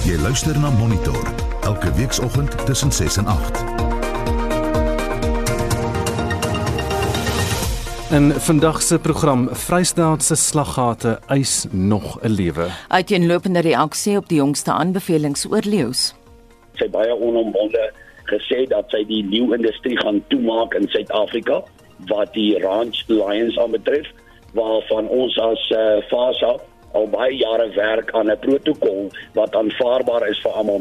Jy luister na Monitor elke weekoggend tussen 6 en 8. In vandag se program Vrystaat se slaggate eis nog 'n lewe. Uiteenlopende reaksie op die jongste aanbevelings oor leeu's. Sy baie onomwonde gesê dat sy die leeuindustrie gaan toemaak in Suid-Afrika wat die ranch lions aanbetref waarvan ons as uh, FASA al baie jare werk aan 'n protokol wat aanvaarbaar is vir almal.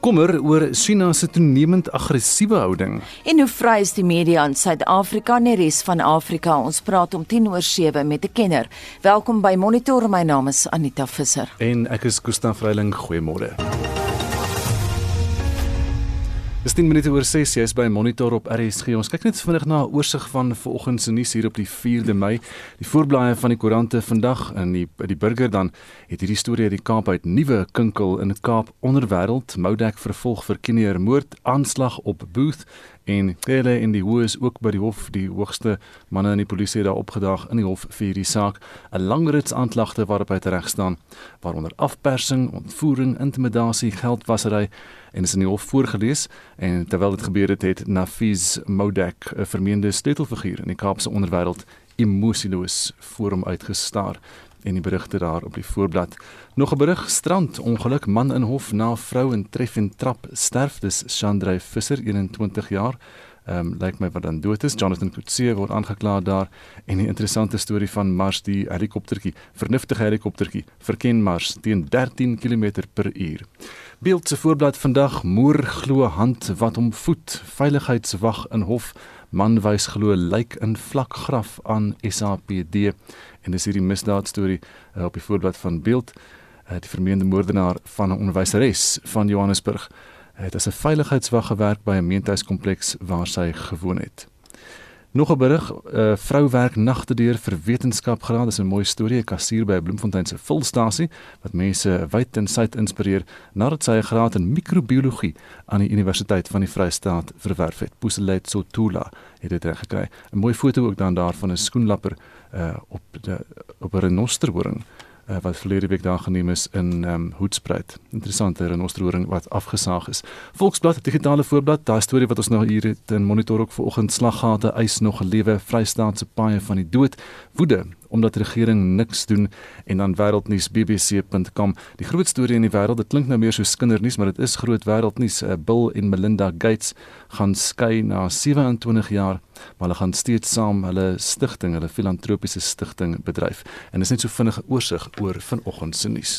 Kommer oor China se toenemend aggressiewe houding. En hoe vry is die media in Suid-Afrika en die res van Afrika? Ons praat om 10 oor 7 met 'n kenner. Welkom by Monitor. My naam is Anita Visser. En ek is Koos van Vreiling. Goeiemôre. Dis 10 minute oor 6, jy is by Monitor op RSG. Ons kyk net vinnig na 'n oorsig van vanoggend se nuus hier op die 4de Mei. Die voorblaaie van die koerante vandag in die die burger dan het hierdie storie uit die Kaap uit nuwe kinkel in die Kaap onderwêreld. Moudek vervolg vir Kenier moord aanslag op Booth en Kele in die hoes ook by die hof die hoogste manne in die polisie daar opgedag in die hof vir hierdie saak 'n lang rits aanklagte waarop hy tereg staan waaronder afpersing, ontvoering, intimidasie, geldwasery en is in die hof voorgeles en terwyl dit gebeur het het Nafiz Moudek 'n vermeende sleutelfiguur in die Kaapse onderwêreld emosieloos voor hom uitgestaar en die berigte daar op die voorblad. Nog 'n berig strand ongeluk man in hof na vrou in tref en trap sterf dis Chandray Visser 21 jaar. Ehm um, lyk my wat dan dood is. Jonathan Kutse word aangekla daar. En 'n interessante storie van Mars die helikoptertjie, vernuftige helikoptertjie, verken Mars teen 13 km/h. Beeld se voorblad vandag moer glo hand wat hom voet, veiligheidswag in hof. Man wys glo lyk in vlak graf aan SAPD en dis hierdie misdaad storie uh, op die voorblad van beeld. Uh, die vermeende moordenaar van 'n onderwyseres van Johannesburg het as 'n veiligheidswag gewerk by 'n meentuiskompleks waar sy gewoon het. Nog 'n berig, 'n uh, eh, vrou werk nagte deur vir wetenskap graad. Dis 'n mooi storie, 'n kassier by 'n Bloemfontein se volstasie wat mense wyd en suid inspireer nadat sy 'n graad in microbiologie aan die Universiteit van die Vrystaat verwerf het. Puselet Sotula het dit gekry. 'n Mooi foto ook dan daar van 'n skoenlapper uh, op die op 'n renosterhoring uh, wat verlede week daar geneem is in ehm um, Hoedspruit. Interessante renosterhoring wat afgesaag is. Volksblad digitale voorblad, daai storie wat ons nou hier het in monitor ook vanoggend slaggate eis nog lewe vrystaatse paaie van die dood. Woede omdat regering niks doen en dan wêreldnuus bbc.com die groot storie in die wêreld dit klink nou meer so kindernuus maar dit is groot wêreldnuus uh, Bill en Melinda Gates gaan skei na 27 jaar maar hulle gaan steeds saam hulle stigting, hulle filantropiese stigting bedryf. En dis net so vinnige oorsig oor vanoggend se nuus.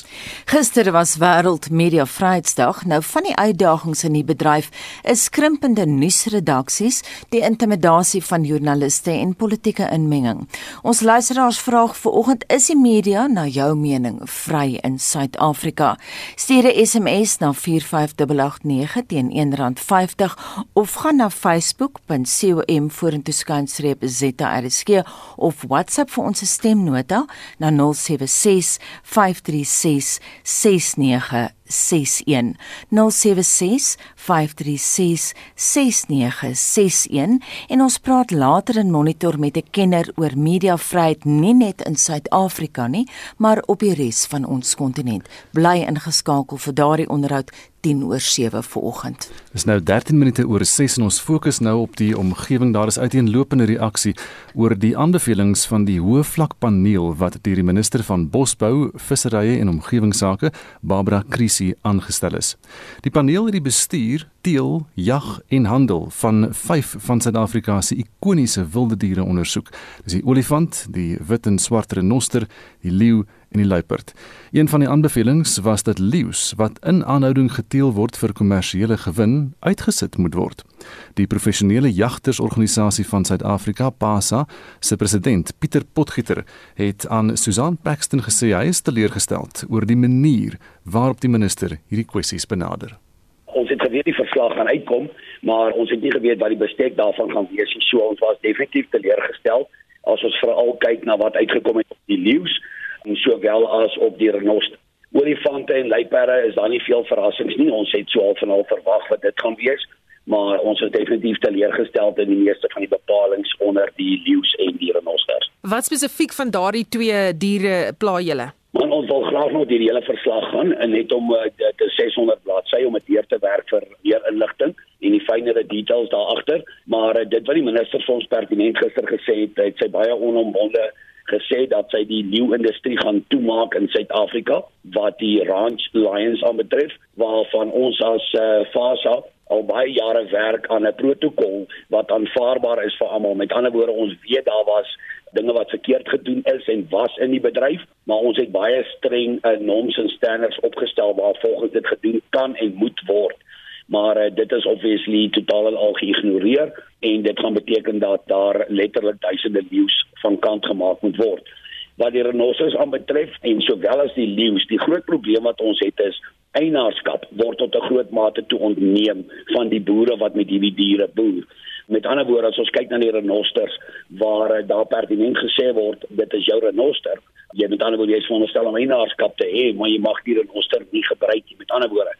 Gister was wêreld media vryheidsdag. Nou van die uitdagings in die bedryf is krimpende nuusredaksies, die intimidasie van joernaliste en politieke inmenging. Ons luisteraars vraag vanoggend is die media na jou mening vry in Suid-Afrika? Stuur 'n SMS na 45889 teen R1.50 of gaan na facebook.com vorentoe skynstreep ZRSG of WhatsApp vir ons stemnota na 076 536 69 61 076 536 6961 en ons praat later in monitor met 'n kenner oor mediavryheid nie net in Suid-Afrika nie maar op die res van ons kontinent. Bly ingeskakel vir daardie onderhoud 10 oor 7 vanoggend. Dis nou 13 minute oor 6 en ons fokus nou op die omgewing. Daar is uiteenlopende reaksie oor die aanbevelings van die hoë vlak paneel wat deur die minister van Bosbou, Visserye en Omgewingsake, Barbara Krisi, aangestel is. Die paneel het die bestuur, teel, jag en handel van 5 van Suid-Afrika se ikoniese wilde diere ondersoek. Dis die olifant, die wit en swart renoster, die leeu en die luiperd. Een van die aanbevelings was dat leeu's wat in aanhouding geteel word vir kommersiële gewin uitgesit moet word. Die professionele jagtersorganisasie van Suid-Afrika, PASA, se president, Pieter Potgieter, het aan Susan Paxton gesê hy is teleurgesteld oor die manier waarop die minister hierdie kwessies benader. Ons het geweet die verslag gaan uitkom, maar ons het nie geweet wat die bestek daarvan gaan wees nie. So ons was definitief teleurgestel as ons veral kyk na wat uitgekom het op die leeu's sowel as op die renost. Olifante en luiperde is daar nie veel verrassings nie. Ons het so al van al verwag wat dit gaan wees, maar ons is definitief teleurgestel in die meeste van die bepalinge onder die leeu's en die renosters. Wat spesifiek van daardie twee diere pla julle? Man, Ons wil graag nog die hele verslag gaan en net om uh, die 600 bladsy om dit deur te werk vir meer inligting en die fynere details daar agter, maar uh, dit wat die minister vir ons pertinent gister gesê het, het sy baie onomwonde gesê dat sy die leeuindustrie gaan toemaak in Suid-Afrika wat die ranch lions aanbetref waarvan ons as uh, FASA al baie jare werk aan 'n protokol wat aanvaarbaar is vir almal. Met ander woorde, ons weet daar was dinge wat verkeerd gedoen is en was in die bedryf, maar ons het baie streng uh, norms en standards opgestel waar volgens dit gedoen kan en moet word. Maar uh, dit is obviously totaal al geïgnoreer en dit gaan beteken dat daar letterlik duisende leeu's van kant gemaak moet word. Wat die renosters aanbetref en sowel as die leeu's, die groot probleem wat ons het is eienaarskap word tot 'n groot mate toe ontneem van die boere wat met hierdie diere boer. Met ander woorde, as ons kyk na die renosters waar uh, daar pertinent gesê word dit is jou renoster, jy met ander woorde jy is veronderstel om eienaarskap te hê, maar jy mag die renoster nie gebruik nie. Met ander woorde,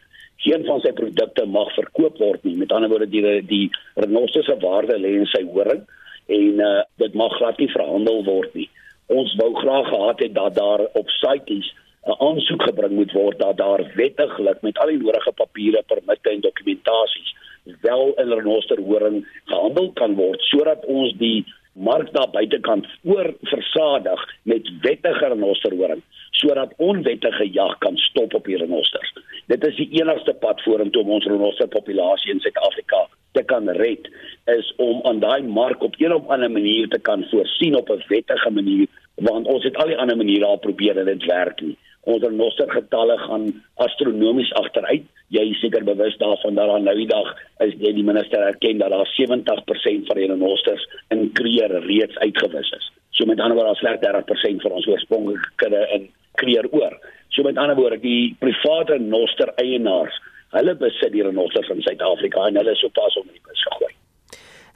geen van sy produkte mag verkoop word nie. Met ander woorde die die renoster se waarde lê in sy horing en uh, dit mag glad nie verhandel word nie. Ons wou graag gehad het dat daar op sites 'n aansoek gebring moet word dat daar wettiglik met al die nodige papiere, permitte en dokumentasies wel in renosterhoring gehandel kan word sodat ons die mark daar buitekant oor versadig met wettige renosterhoring sodat onwettige jag kan stop op die renosters. Dit is die enigste pad vorentoe om ons renosterpopulasie in Suid-Afrika te kan red is om aan daai mark op een of ander manier te kan voorsien op 'n wettige manier want ons het al die ander maniere al probeer en dit werk nie ons renoster getalle gaan astronomies agteruit. Jy is seker bewus daarvan dat aan nou die dag is jy die minister erken dat daar 70% van die renosters in kreer reeds uitgewis is. So met ander woorde, daar slegs 30% van ons oorspronklike kudde in kreer oor. So met ander woorde, die private renoster eienaars, hulle besit die renosters in Suid-Afrika en hulle is sopas om in die bus gegooi.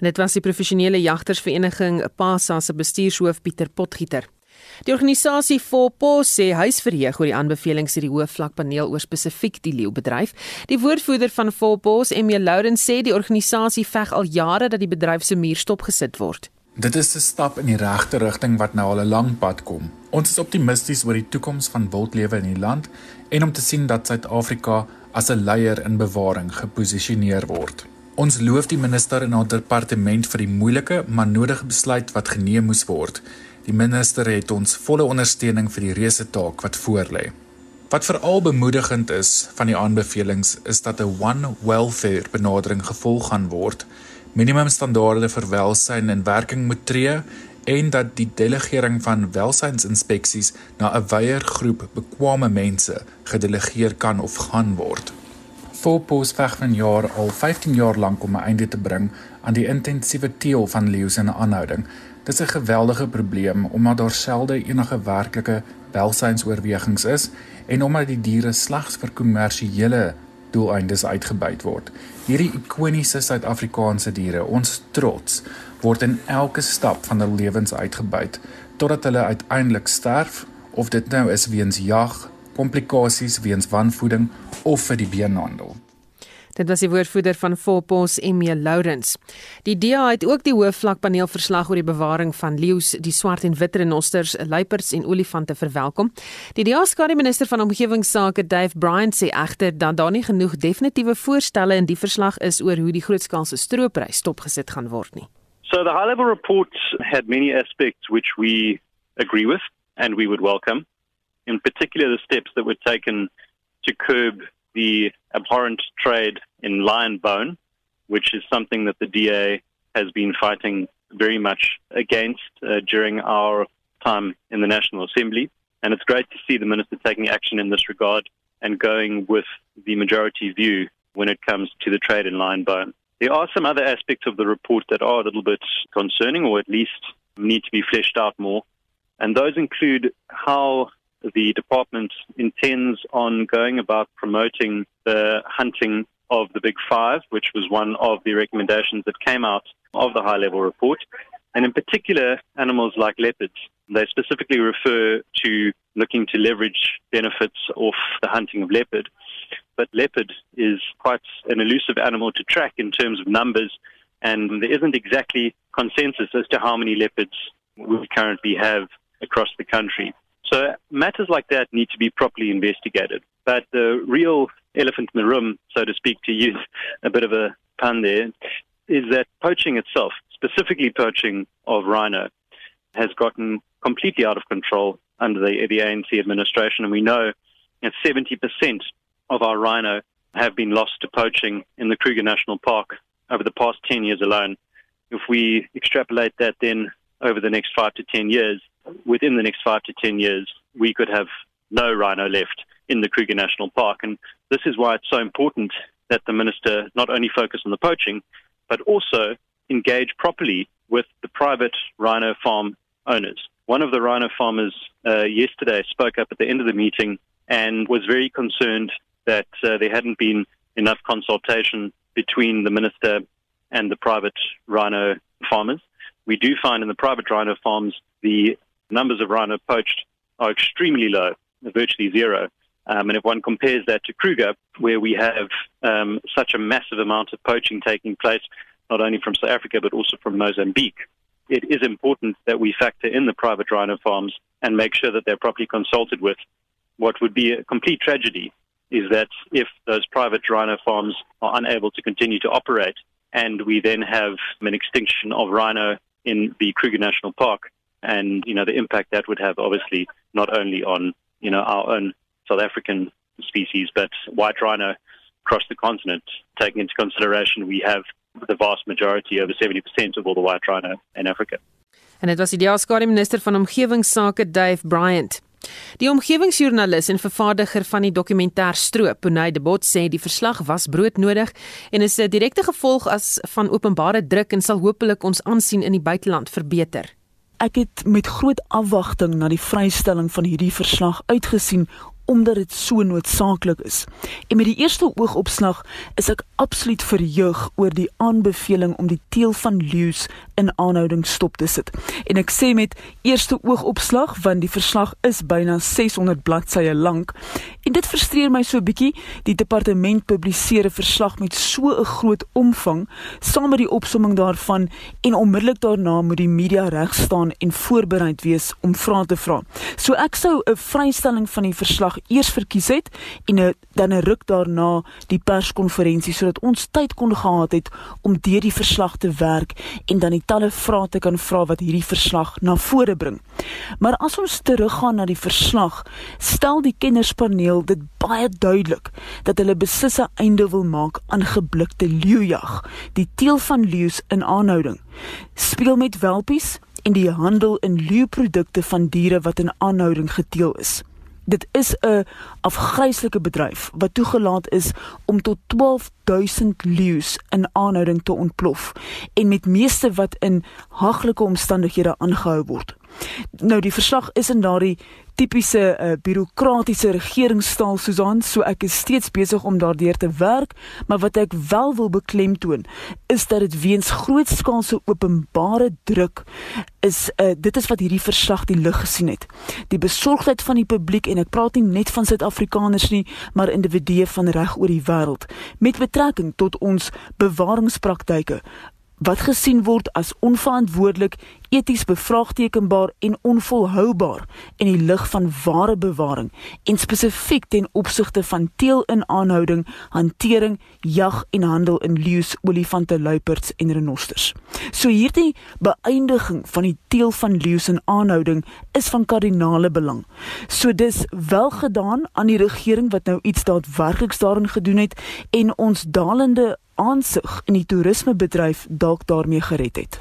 Dit was die professionele jagtersvereniging PASA se bestuurshoof Pieter Potgieter. Die organisasie Fopo sê hy is verheug oor die aanbevelings deur die hoofvlakpaneel oor spesifiek die leeubedryf. Die woordvoerder van Fopo, Emil Lourens, sê die organisasie veg al jare dat die bedryf se muur stopgesit word. Dit is 'n stap in die regte rigting wat nou al 'n lang pad kom. Ons is optimisties oor die toekoms van wildlewe in die land en om te sien dat Suid-Afrika as 'n leier in bewaring geposisioneer word. Ons loof die minister en haar departement vir die moeilike maar nodige besluit wat geneem moes word. Die minister het ons volle ondersteuning vir die reuse taak wat voorlê. Wat veral bemoedigend is van die aanbevelings is dat 'n one welfare benadering gevolg gaan word, minimumstandaarde vir welsyn in werking moet tree en dat die delegering van welsynsinspeksies na 'n wyeer groep bekwame mense gedelegeer kan of gaan word. Volpos veg van jaar al 15 jaar lank om 'n einde te bring aan die intensiewe teel van leeu's in 'n aanhouding Dis 'n geweldige probleem omdat daar selde enige werklike welsynsoorwegings is en omdat die diere slegs vir kommersiële doeleindes uitgebuit word. Hierdie ikoniese Suid-Afrikaanse diere, ons trots, word in elke stap van hul lewens uitgebuit totdat hulle uiteindelik sterf of dit nou is weens jag, komplikasies weens wanvoeding of vir die beenhandel. Dit was die woordvoerder van Volpos Emil Lourens. Die DA het ook die hoofvlakpaneel verslag oor die bewaring van leeu's, die swart en wit renosters, luiperds en olifante verwelkom. Die DA se minister van omgewingsake, Dave Bryant, sê egter dat daar nie genoeg definitiewe voorstelle in die verslag is oor hoe die grootskaalse stroopry stopgesit gaan word nie. So the high level report had many aspects which we agree with and we would welcome. In particular the steps that were taken to curb the abhorrent trade in lion bone, which is something that the DA has been fighting very much against uh, during our time in the National Assembly. And it's great to see the Minister taking action in this regard and going with the majority view when it comes to the trade in lion bone. There are some other aspects of the report that are a little bit concerning or at least need to be fleshed out more. And those include how the department intends on going about promoting the hunting of the Big Five, which was one of the recommendations that came out of the high level report. And in particular, animals like leopards. They specifically refer to looking to leverage benefits off the hunting of leopard. But leopard is quite an elusive animal to track in terms of numbers, and there isn't exactly consensus as to how many leopards we currently have across the country. So matters like that need to be properly investigated. But the real elephant in the room, so to speak, to use a bit of a pun there, is that poaching itself, specifically poaching of rhino, has gotten completely out of control under the, the ANC administration. And we know that 70% of our rhino have been lost to poaching in the Kruger National Park over the past 10 years alone. If we extrapolate that then over the next five to 10 years, within the next five to 10 years, we could have no rhino left in the Kruger National Park. And this is why it's so important that the minister not only focus on the poaching, but also engage properly with the private rhino farm owners. One of the rhino farmers uh, yesterday spoke up at the end of the meeting and was very concerned that uh, there hadn't been enough consultation between the minister and the private rhino farmers. We do find in the private rhino farms the numbers of rhino poached are extremely low, virtually zero. Um, and if one compares that to Kruger, where we have um, such a massive amount of poaching taking place, not only from South Africa but also from Mozambique, it is important that we factor in the private rhino farms and make sure that they're properly consulted with. What would be a complete tragedy is that if those private rhino farms are unable to continue to operate and we then have an extinction of rhino in the Kruger National Park, and you know the impact that would have obviously not only on you know our own South African species but white rhino across the continent taking into consideration we have the vast majority over 70% of all the white rhino in Africa. En dit was die Diaskari minister van omgewingsake Dave Bryant. Die omgewingsjoernalis en vervaardiger van die dokumentêr Stroop, Punay de Bot sê die verslag was broodnodig en is 'n direkte gevolg as van openbare druk en sal hopelik ons aansien in die buiteland verbeter. Ek het met groot afwagting na die vrystelling van hierdie verslag uitgesien omdat dit so noodsaaklik is. En met die eerste oogopslag is ek absoluut verheug oor die aanbeveling om die teel van leeu's in aanhouding stop te sit. En ek sê met eerste oogopslag want die verslag is byna 600 bladsye lank en dit frustreer my so bietjie. Die departement publiseer 'n verslag met so 'n groot omvang saam met die opsomming daarvan en onmiddellik daarna moet die media reg staan en voorbereid wees om vrae te vra. So ek sou 'n vrystelling van die verslag eers verkies het en a, dan 'n ruk daarna die perskonferensie sodat ons tyd kon gehad het om deur die verslag te werk en dan die talle vrae te kan vra wat hierdie verslag na vore bring. Maar as ons teruggaan na die verslag, stel die kennerspaneel dit baie duidelik dat hulle besisse einde wil maak aan geblikte leeujag, die teel van leeu's in aanhouding. Speel met welpies en die handel in leeuprodukte van diere wat in aanhouding geteel is dit is 'n afgryslike bedryf wat toegelaat is om tot 12000 leeu's in aanhouding te ontplof en met meeste wat in haglike omstandighede aangehou word. Nou die verslag is in daardie tipiese uh, bureaukratiese regeringstaal Susan, so ek is steeds besig om daardeur te werk, maar wat ek wel wil beklemtoon is dat dit weens grootskaalse openbare druk is uh, dit is wat hierdie verslag die lig gesien het. Die besorgdheid van die publiek en ek praat nie net van Suid-Afrikaners nie, maar individue van reg oor die wêreld met betrekking tot ons bewaringspraktyke wat gesien word as onverantwoordelik, eties bevraagtekenbaar en onvolhoubaar in die lig van ware bewaring en spesifiek ten opsigte van teel in aanhouding, hantering, jag en handel in leeu's, olifante, luiperds en renosters. So hierdie beëindiging van die teel van leeu's in aanhouding is van kardinale belang. So dis wel gedaan aan die regering wat nou iets daadwerkliks daarin gedoen het en ons dalende aansig in die toerismebedryf dalk daarmee gered het.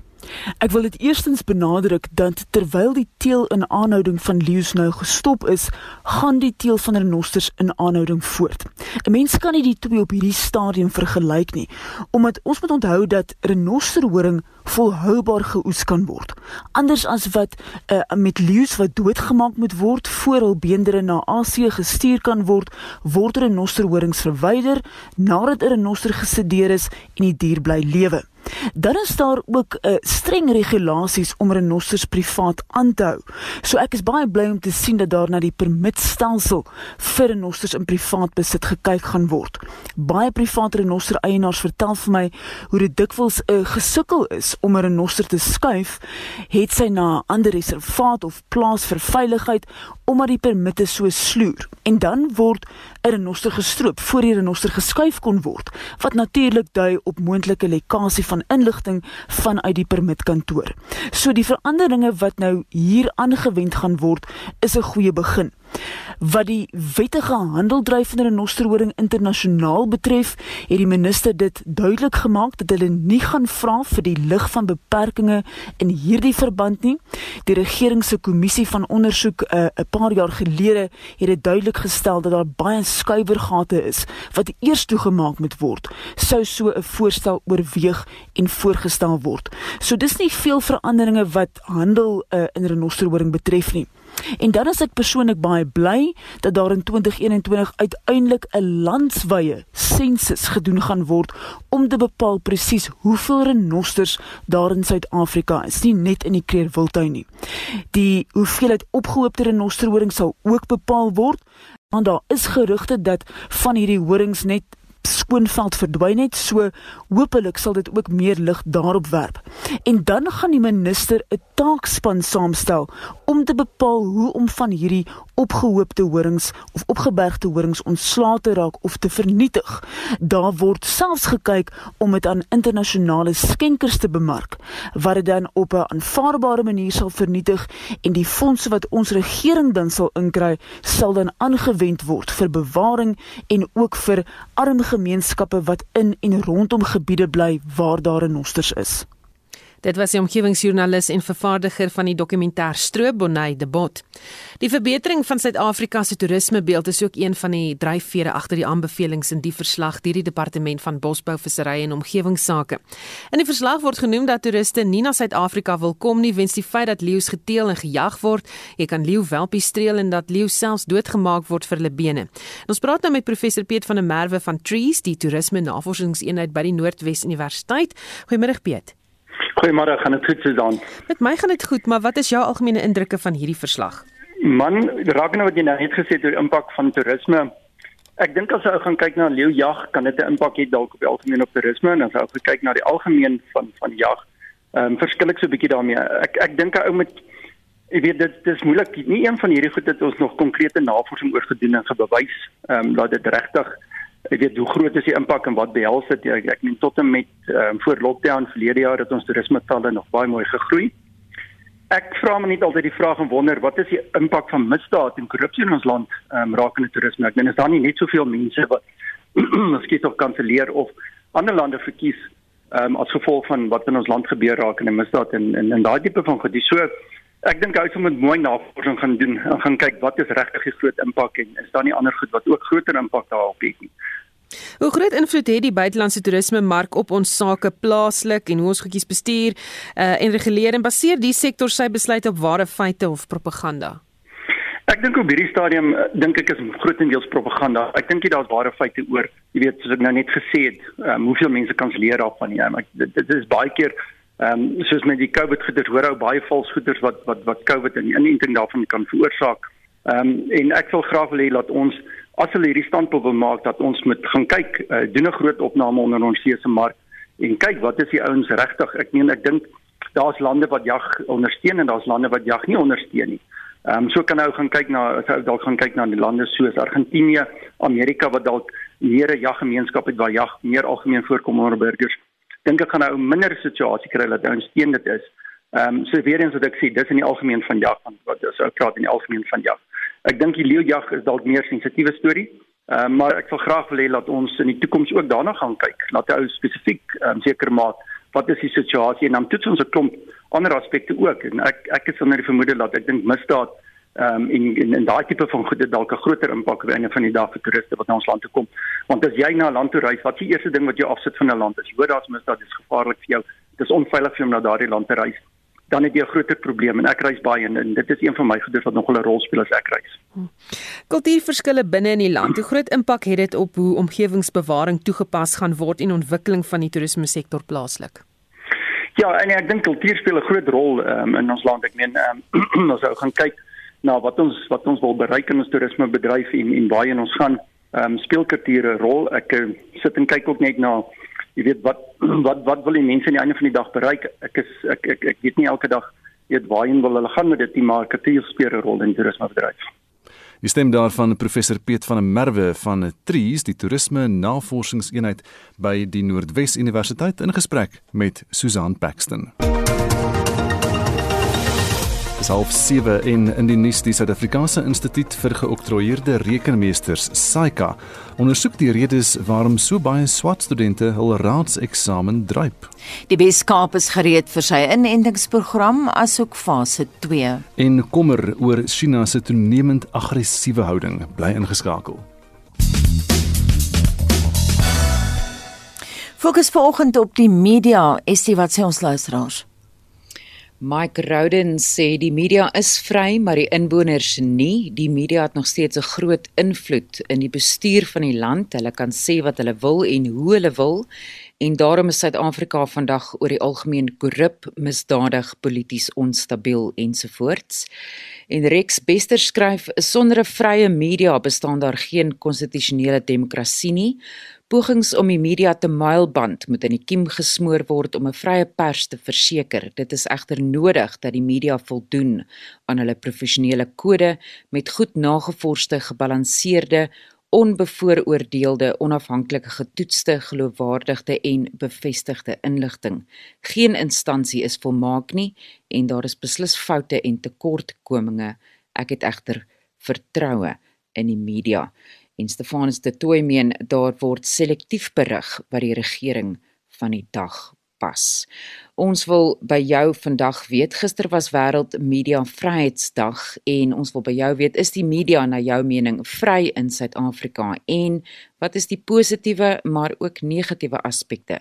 Ek wil dit eerstens benadruk dat terwyl die teel in aanhouding van leeu's nou gestop is, gaan die teel van renosters in aanhouding voort. 'n Mens kan nie die twee op hierdie stadium vergelyk nie, omdat ons moet onthou dat renosterhoring volhoubaar geoes kan word. Anders as wat uh, met leeu's wat doodgemaak moet word voor hul beendere na Asië gestuur kan word, word renosterhorings verwyder nadat 'n renoster gesedeer is en die dier bly lewe. Dan is daar ook 'n uh, streng regulasies om renosters privaat aan te hou. So ek is baie bly om te sien dat daar na die permitstelsel vir renosters in privaat besit gekyk gaan word. Baie private renoster eienaars vertel vir my hoe dit dikwels 'n uh, gesukkel is om 'n renoster te skuif, het sy na 'n ander reservaat of plaas vir veiligheid omdat die permitte so sloer. En dan word 'n renoster gestroop voor die renoster geskuif kon word, wat natuurlik dui op moontlike lekkasie van inligting vanuit die permitkantoor. So die veranderinge wat nou hier aangewend gaan word, is 'n goeie begin. Wat die wettige handeldryfende renosterhoring internasionaal betref, het die minister dit duidelik gemaak dat hulle nie gaan vra vir die lig van beperkings in hierdie verband nie. Die regering se kommissie van ondersoek eh, 'n uh, paar jaar gelede het dit duidelik gestel dat daar baie skuiwergate is wat eers toegemaak moet word. Sou so 'n voorstel oorweeg en voorgestel word. So dis nie veel veranderinge wat handel uh, in renosterhoring betref nie. En dan is ek persoonlik baie bly dat daar in 2021 uiteindelik 'n landswye sensus gedoen gaan word om te bepaal presies hoeveel renosters daar in Suid-Afrika is, nie net in die Kreerwiltuin nie. Die hoeveelheid opgehoopte renosterhoring sal ook bepaal word want daar is gerugte dat van hierdie horings net skoonveld verdwyn het so hopelik sal dit ook meer lig daarop werp. En dan gaan die minister 'n taakspan saamstel om te bepaal hoe om van hierdie opgehoopte horings of opgebergde horings ontslae te raak of te vernietig. Daar word selfs gekyk om dit aan internasionale skenkers te bemark wat dit dan op 'n aanvaarbare manier sal vernietig en die fondse wat ons regering dan sal inkry sal dan aangewend word vir bewaring en ook vir arm gemeenskappe wat in en rondom gebiede bly waar daar renosters is. Dit was die omgewingsjoernalis en vervaardiger van die dokumentêr Stroop Bonnet de Bot. Die verbetering van Suid-Afrika se toerismebeeld is ook een van die dryfvere agter die aanbevelings in die verslag deur die departement van bosbou, visserry en omgewingsake. In die verslag word genoem dat toeriste nie na Suid-Afrika wil kom nie weens die feit dat leeu's geteel en gejag word. Jy kan leeu welpies streel en dat leeu selfs doodgemaak word vir hulle bene. En ons praat nou met professor Piet van der Merwe van Trees, die toerisme navorsingseenheid by die Noordwes Universiteit. Goeiemôre Piet. Goeiemôre, gaan dit goed Susan? Met my gaan dit goed, maar wat is jou algemene indrukke van hierdie verslag? Man, raak nou wat jy nou net gesê het oor impak van toerisme. Ek dink as ou gaan kyk na leeujag, kan dit 'n impak hê dalk op algemeen op toerisme en as ou kyk na die algemeen van van jag, ehm um, verskil ek so 'n bietjie daarmee. Ek ek dink 'n ou moet ek weet dit dis moeilik. Nie een van hierdie goed het ons nog konkrete navorsing oor gedoen en gebewys ehm um, dat dit regtig ek weet hoe groot is die impak en wat behels dit? Ek, ek meen tot en met um, voor lockdown verlede jaar het ons toerisme talle nog baie mooi gegroei. Ek vra my net altyd die vraag en wonder wat is die impak van misdaad en korrupsie in ons land um, rakende toerisme? Ek meen is daar nie net soveel mense wat miskien tog kanselleer of ander lande verkies um, as gevolg van wat in ons land gebeur rakende misdaad en en, en daai tipe van goed. So Ek dink hy moet mooi navorsing gaan doen en gaan kyk wat is regtig die groot impak en is daar nie ander goed wat ook groter impak daarop het nie. Hoe groot invloed het die buitelandse toerisme mark op ons sake plaaslik en hoe ons goedjies bestuur uh, en reguleer en baseer die sektor sy besluit op ware feite of propaganda? Ek dink op hierdie stadium eh, dink ek is grootendeels propaganda. Ek dink jy daar's ware feite oor, jy weet, soos ek nou net gesê het, um, hoeveel mense kan leer daarvan nie. Ek dit, dit is baie keer ehm um, soos met die COVID goeders hoor ou baie vals goeders wat wat wat COVID en die inenting daarvan kan veroorsaak. Ehm um, en ek wil graag wil hê dat ons as hulle hierdie standpunt wil maak dat ons moet gaan kyk uh, doen 'n groot opname onder ons see se mark en kyk wat is die ouens regtig ek meen ek dink daar's lande wat jag ondersteun en daar's lande wat jag nie ondersteun nie. Ehm um, so kan nou gaan kyk na sou dalk gaan kyk na die lande soos Argentinië, Amerika wat dalk meer 'n jaggemeenskap het waar jag meer algemeen voorkom onder burgers dink ek gaan nou 'n minder situasie kry dat ons teen dit is. Ehm um, so weer eens wat ek sê, dis in die algemeen van jag van wat ons ook praat in die algemeen van jag. Ek dink die leeujag is dalk meer sensitiewe storie. Ehm um, maar ek wil graag wil hê dat ons in die toekoms ook daarna gaan kyk. Laat ou spesifiek ehm um, seker maak wat is die situasie en dan toets ons 'n klomp ander aspekte ook. En ek ek is onder die vermoede dat ek dink misdaad ehm um, en en, en daai tipe van goede dalk 'n groter impak op einde van die dag vir toeriste wat na ons land toe kom. Want as jy na 'n land toe reis, wat is die eerste ding wat jy afsit van 'n land? As jy hoor daar's misdaad, dis gevaarlik vir jou. Dit is onveilig vir jou om na daardie land te reis. Dan het jy 'n groter probleem en ek reis baie en, en dit is een van my goedes wat nog 'n rol speel as ek reis. Hm. Kultuurverskille binne in die land. Hoe groot impak het dit op hoe omgewingsbewaring toegepas gaan word en ontwikkeling van die toerisme sektor plaaslik? Ja, en ek dink kultuur speel 'n groot rol um, in ons land. Ek meen, um, ons ou gaan kyk na wat ons wat ons wil bereik in ons toerismebedryf en en waar ons gaan um, speel kultuur 'n rol. Ek uh, sit en kyk ook net na jy weet wat wat wat wil die mense aan die einde van die dag bereik? Ek is ek ek, ek weet nie elke dag weet waarheen wil hulle gaan met dit nie, maar kultuur speel 'n rol in toerismebedryf. Die stem daarvan professor Piet van der Merwe van Trees, die toerisme navorsingseenheid by die Noordwes Universiteit in gesprek met Susan Paxton. Dis half 7 en in die nuus die Suid-Afrikaanse Instituut vir Geoktroeëerde Rekenmeesters, SAICA, ondersoek die redes waarom so baie swart studente hul raadseksamen druip. Die Weskaap is gereed vir sy inentingsprogram asook fase 2. En kommer oor China se toenemend aggressiewe houding bly ingeskakel. Fokus vanoggend op die media, is dit wat sê ons luisteraars? Mike Rowden sê die media is vry, maar die inwoners nie. Die media het nog steeds 'n groot invloed in die bestuur van die land. Hulle kan sê wat hulle wil en hoe hulle wil. En daarom is Suid-Afrika vandag oor die algemeen korrup, misdadig, polities onstabiel ensovoorts. En Rex Bester skryf: "Sonder 'n vrye media bestaan daar geen konstitusionele demokrasie nie." Pogings om die media te mylband moet in die kiem gesmoor word om 'n vrye pers te verseker. Dit is egter nodig dat die media voldoen aan hulle professionele kode met goed nagevorsde, gebalanseerde, onbevooroordeelde, onafhanklike, getoetste, geloofwaardige en bevestigde inligting. Geen instansie is volmaak nie en daar is beslis foute en tekortkominge. Ek het egter vertroue in die media en Stefanus de Tooy meen daar word selektief berig wat die regering van die dag pas. Ons wil by jou vandag weet gister was wêreld media vryheidsdag en ons wil by jou weet is die media na jou mening vry in Suid-Afrika en wat is die positiewe maar ook negatiewe aspekte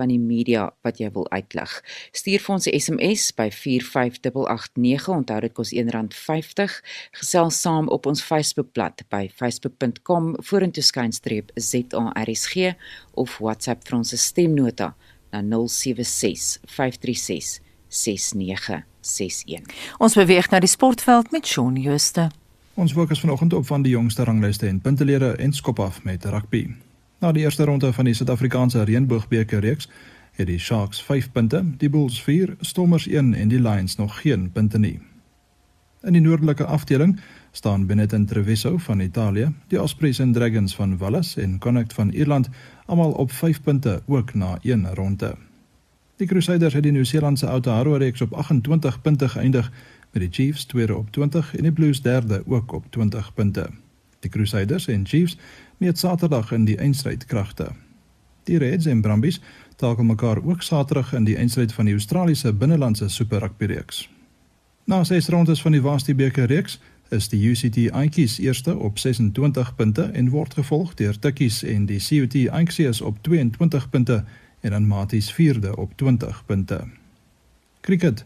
van die media wat jy wil uitlig. Stuur vir ons 'n SMS by 45889. Onthou dit kos R1.50. Gesels saam op ons Facebookblad by facebook.com/vorentoeskynstreep_zarsg of WhatsApp vir ons stemnota na 0765366961. Ons beweeg na die sportveld met Shaun Schuster. Ons fokus vanoggend op van die jongste ranglyste en puntelere en skop af met rugby. Na die eerste ronde van die Suid-Afrikaanse Reënboogbeker reeks het die Sharks 5 punte, die Bulls 4, Stormers 1 en die Lions nog geen punte nie. In die noordelike afdeling staan Benetton Treviso van Italië, die Ospreys en Dragons van Wallis en Connacht van Ierland almal op 5 punte ook na een ronde. Die Crusaders het die Nieu-Seelandse Aotearoa reeks op 28 punte geëindig met die Chiefs tweede op 20 en die Blues derde ook op 20 punte. Die Crusaders en Chiefs meet Saterdag in die eindstryd kragte. Die Reds en Brumbies takel mekaar ook Saterdag in die eindstryd van die Australiese binnelandse Super Rugby reeks. Na ses rondes van die Vastie beker reeks is die UCT Aunties eerste op 26 punte en word gevolg deur Tikkies en die CUT Aunties op 22 punte en dan Maties vierde op 20 punte. Cricket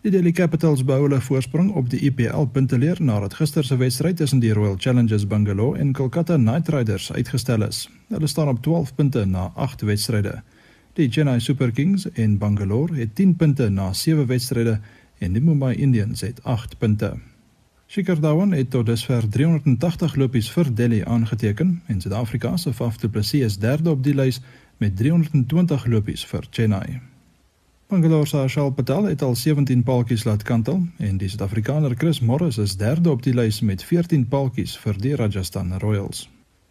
Die Delhi Capitals bou hulle voorsprong op die IPL punteleer nadat gister se wedstryd tussen die Royal Challengers Bangalore en Kolkata Knight Riders uitgestel is. Hulle staan op 12 punte na 8 wedstryde. Die Chennai Super Kings en Bangalore het 10 punte na 7 wedstryde en die Mumbai Indians het 8 punte. Shikhar Dhawan het tot dusver 380 lopies vir Delhi aangeteken en Suid-Afrika se Faf du Plessis is derde op die lys met 320 lopies vir Chennai. Bangalore se Ashal Patel het al 17 paaltjies laat kantel en die Suid-Afrikaner Chris Morris is derde op die lys met 14 paaltjies vir die Rajasthan Royals.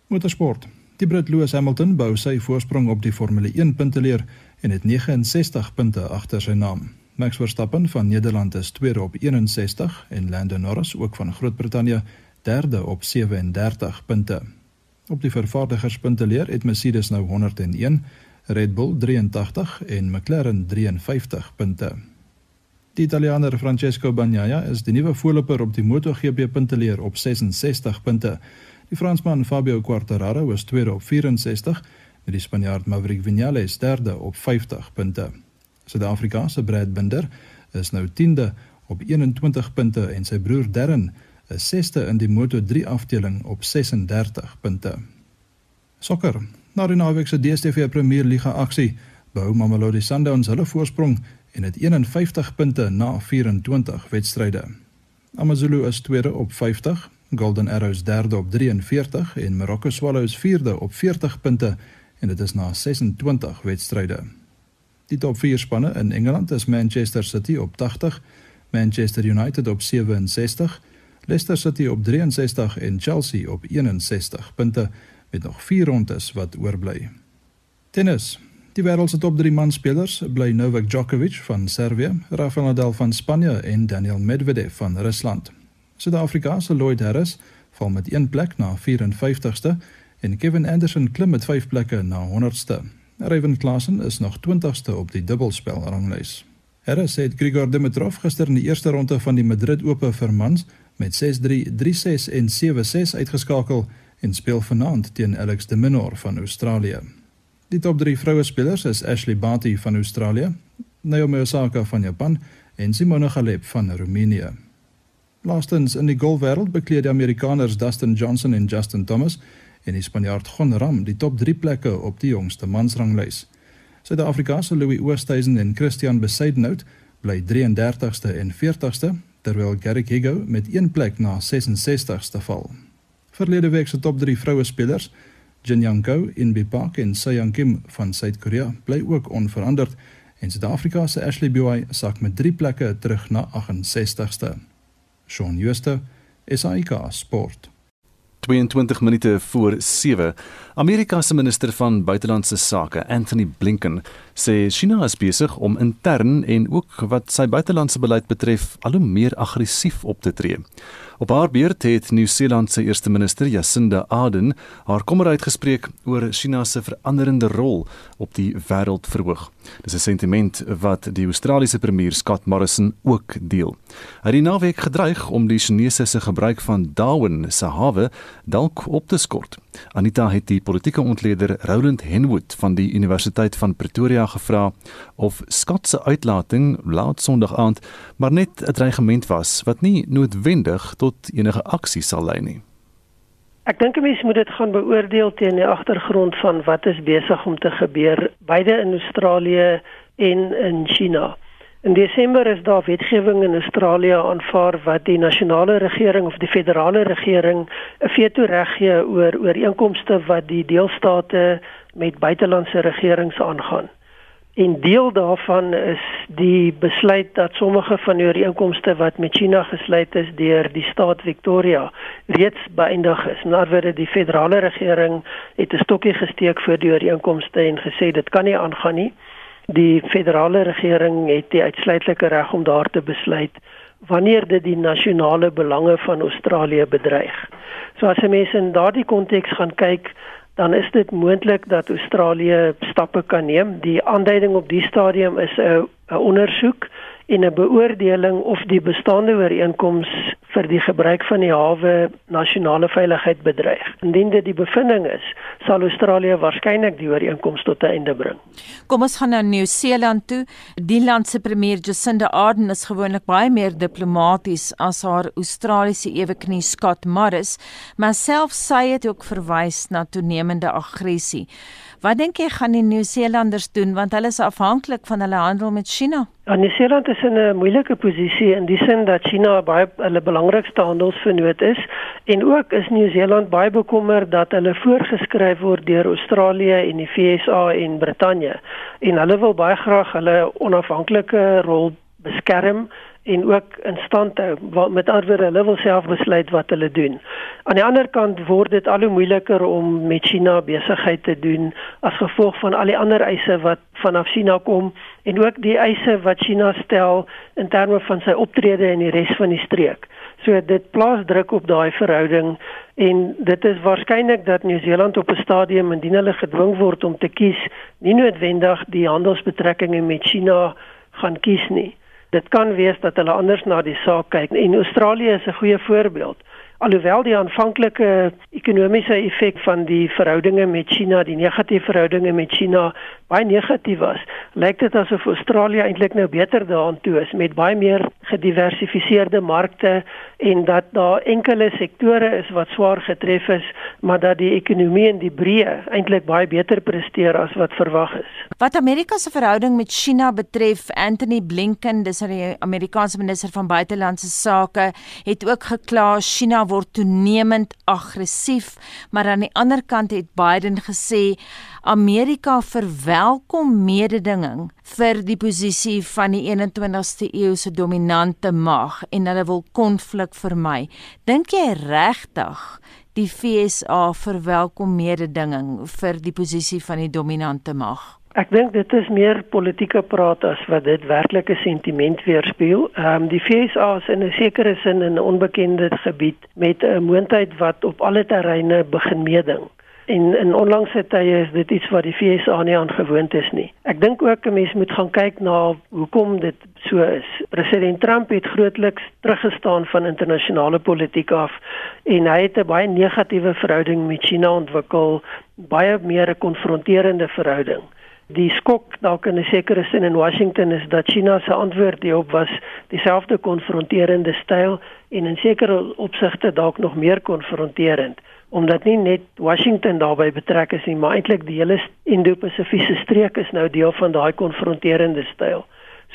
Motorsport. Die Brit Lewis Hamilton bou sy voorsprong op die Formule 1 punteleer en het 69 punte agter sy naam. Max Verstappen van Nederland is tweede op 61 en Lando Norris ook van Groot-Brittanje derde op 37 punte. Op die vervaardigerspunteleer het Mercedes nou 101 Red Bull 83 en McLaren 53 punte. Die Italianer Francesco Bagnaia is die nuwe voorloper op die MotoGP punteleer op 66 punte. Die Fransman Fabio Quartararo is tweede op 64 met die Spanjaard Maverick Viñales derde op 50 punte. Suid-Afrika se Brad Binder is nou 10de op 21 punte en sy broer Darren is 6ste in die Moto3 afdeling op 36 punte. Sokker Na die naweek se DStv Premier Liga aksie behou Mamelodi Sundowns hulle voorsprong en het 51 punte na 24 wedstryde. AmaZulu is tweede op 50, Golden Arrows derde op 43 en Morocco Swallows vierde op 40 punte en dit is na 26 wedstryde. Die top 4 spanne in Engeland is Manchester City op 80, Manchester United op 67, Leicester City op 63 en Chelsea op 61 punte met nog 4 rondes wat oorbly. Tennis. Die wêreld se top 3 manspelers bly Novak Djokovic van Servië, Rafael Nadal van Spanje en Daniel Medvedev van Rusland. Suid-Afrika se Lloyd Harris val met 1 plek na 54ste en Kevin Anderson klim met 5 plekke na 100ste. Raven Klaasen is nog 20ste op die dubbelspel ranglys. Harris het Grigor Dimitrov gister in die eerste ronde van die Madrid Ope vir mans met 6-3, 3-6 en 7-6 uitgeskakel en speel vanaand teen Alex de Minaur van Australië. Die top 3 vroue spelers is Ashley Barty van Australië, Naomi Osaka van Japan en Simona Halep van Roemenië. Laastens in die golfwêreld bekleed die Amerikaners Dustin Johnson en Justin Thomas en die Spanjaard Gon Ram die top 3 plekke op die jongste mansranglys. Suid-Afrika se Louis Oosthuizen en Christian Besaidnout bly 33ste en 40ste, terwyl Garrick Higgo met 1 plek na 66ste val. Verlede week se top 3 vroue spelers Jin Young Ko in Bipak en Se Young Kim van Suid-Korea bly ook onveranderd en Suid-Afrika se Ashley Buy sak met 3 plekke terug na 68ste. Shaun Schuster, SAK Sport. 22 minute voor 7. Amerika se minister van buitelandse sake, Anthony Blinken, sê China is besig om intern en ook wat sy buitelandse beleid betref al hoe meer aggressief op te tree. Op haar beurt het Nieu-Seeland se eerste minister, Jacinda Ardern, haar kommer uitgespreek oor China se veranderende rol op die wêreld verhoog. Dis 'n sentiment wat die Australiese premier Scott Morrison ook deel. Hy het die naweek gedreig om die Chinese se gebruik van Darwin se hawe dalk op te skort. Anita het die politieke ontleder Roland Henwood van die Universiteit van Pretoria gevra of Scott se uitlating laat Sondag aand maar net 'n dreigement was wat nie noodwendig tot enige aksie sal lei nie. Ek dink 'n mens moet dit gaan beoordeel teen die agtergrond van wat is besig om te gebeur beide in Australië en in China. In Desember is daar wetgewing in Australië aanvaar wat die nasionale regering of die federale regering 'n veto reg gee oor ooreenkomste wat die deelstate met buitelandse regerings aangaan. En deel daarvan is die besluit dat sommige van die ooreenkomste wat met China gesluit is deur die staat Victoria reeds beëindig is. In ander woorde, die federale regering het 'n stokkie gesteek vir die ooreenkomste en gesê dit kan nie aangaan nie die federale regering het die uitsluitlike reg om daar te besluit wanneer dit die nasionale belange van Australië bedreig. So as mense in daardie konteks gaan kyk, dan is dit moontlik dat Australië stappe kan neem. Die aanduiding op die stadium is 'n ondersoek en 'n beoordeling of die bestaande ooreenkoms vir die gebruik van die hawe nasionale veiligheid bedreig. Indien dit die bevinding is, sal Australië waarskynlik die ooreenkoms tot 'n einde bring. Kom ons gaan nou Nieu-Seeland toe. Die land se premier Jacinda Ardern is gewoonlik baie meer diplomaties as haar Australiese eweknie Scott Morris, maar self sy het ook verwys na toenemende aggressie. Wat dink jy gaan die Nieu-Seelanders doen? Want hulle is afhanklik van hulle handel met China? Ja, Nieu-Seeland is in 'n moeilike posisie in die sin dat China baie hulle belangrikste handelsvernoot is. En ook is Nieu-Seeland baie bekommerd dat hulle voorgeskryf word deur Australië en die VSA en Brittanje. En hulle wil baie graag hulle onafhanklike rol beskerm en ook in stand hou wat met ander hulle wil self besluit wat hulle doen. Aan die ander kant word dit al hoe moeiliker om met China besigheid te doen as gevolg van al die ander eise wat vanaf China kom en ook die eise wat China stel in terme van sy optrede in die res van die streek. So dit plaas druk op daai verhouding en dit is waarskynlik dat Nieu-Seeland op 'n stadium indien hulle gedwing word om te kies, nie noodwendig die handelsbetrekkinge met China gaan kies nie. Dit kan wees dat hulle anders na die saak kyk en Australië is 'n goeie voorbeeld. Alhoewel die aanvanklike ekonomiese effek van die verhoudinge met China, die negatiewe verhoudinge met China baie negatief was, lyk dit asof Australië eintlik nou beter daaraan toe is met baie meer gediversifiseerde markte en dat daar enkele sektore is wat swaar getref is, maar dat die ekonomie in die breë eintlik baie beter presteer as wat verwag is. Wat Amerika se verhouding met China betref, Anthony Blinken, dis die Amerikaanse minister van buitelandse sake, het ook gekla China word toenemend aggressief, maar aan die ander kant het Biden gesê Amerika verwelkom mededinging vir die posisie van die 21ste eeu se dominante mag en hulle wil konflik vermy. Dink jy regtig die FSA verwelkom mededinging vir die posisie van die dominante mag? Ek dink dit is meer politieke praat as wat dit werklike sentiment weerspieël. Ehm um, die FSA is in 'n sekere sin in 'n onbekende gebied met 'n moontlikheid wat op alle terreine begin meeding. En in onlangse tye is dit iets wat die FSA nie aangewoond is nie. Ek dink ook 'n mens moet gaan kyk na hoekom dit so is. President Trump het grootliks teruggestaan van internasionale politiek af en hy het 'n baie negatiewe verhouding met China ontwikkel, baie meer 'n konfronterende verhouding. Die skok dalk in 'n sekere sin in Washington is dat China se antwoord hierop was dieselfde konfronterende styl en in sekere opsigte dalk nog meer konfronterend omdat nie net Washington daarbey betrek is nie, maar eintlik die hele Indo-Pasifiese streek is nou deel van daai konfronterende styl.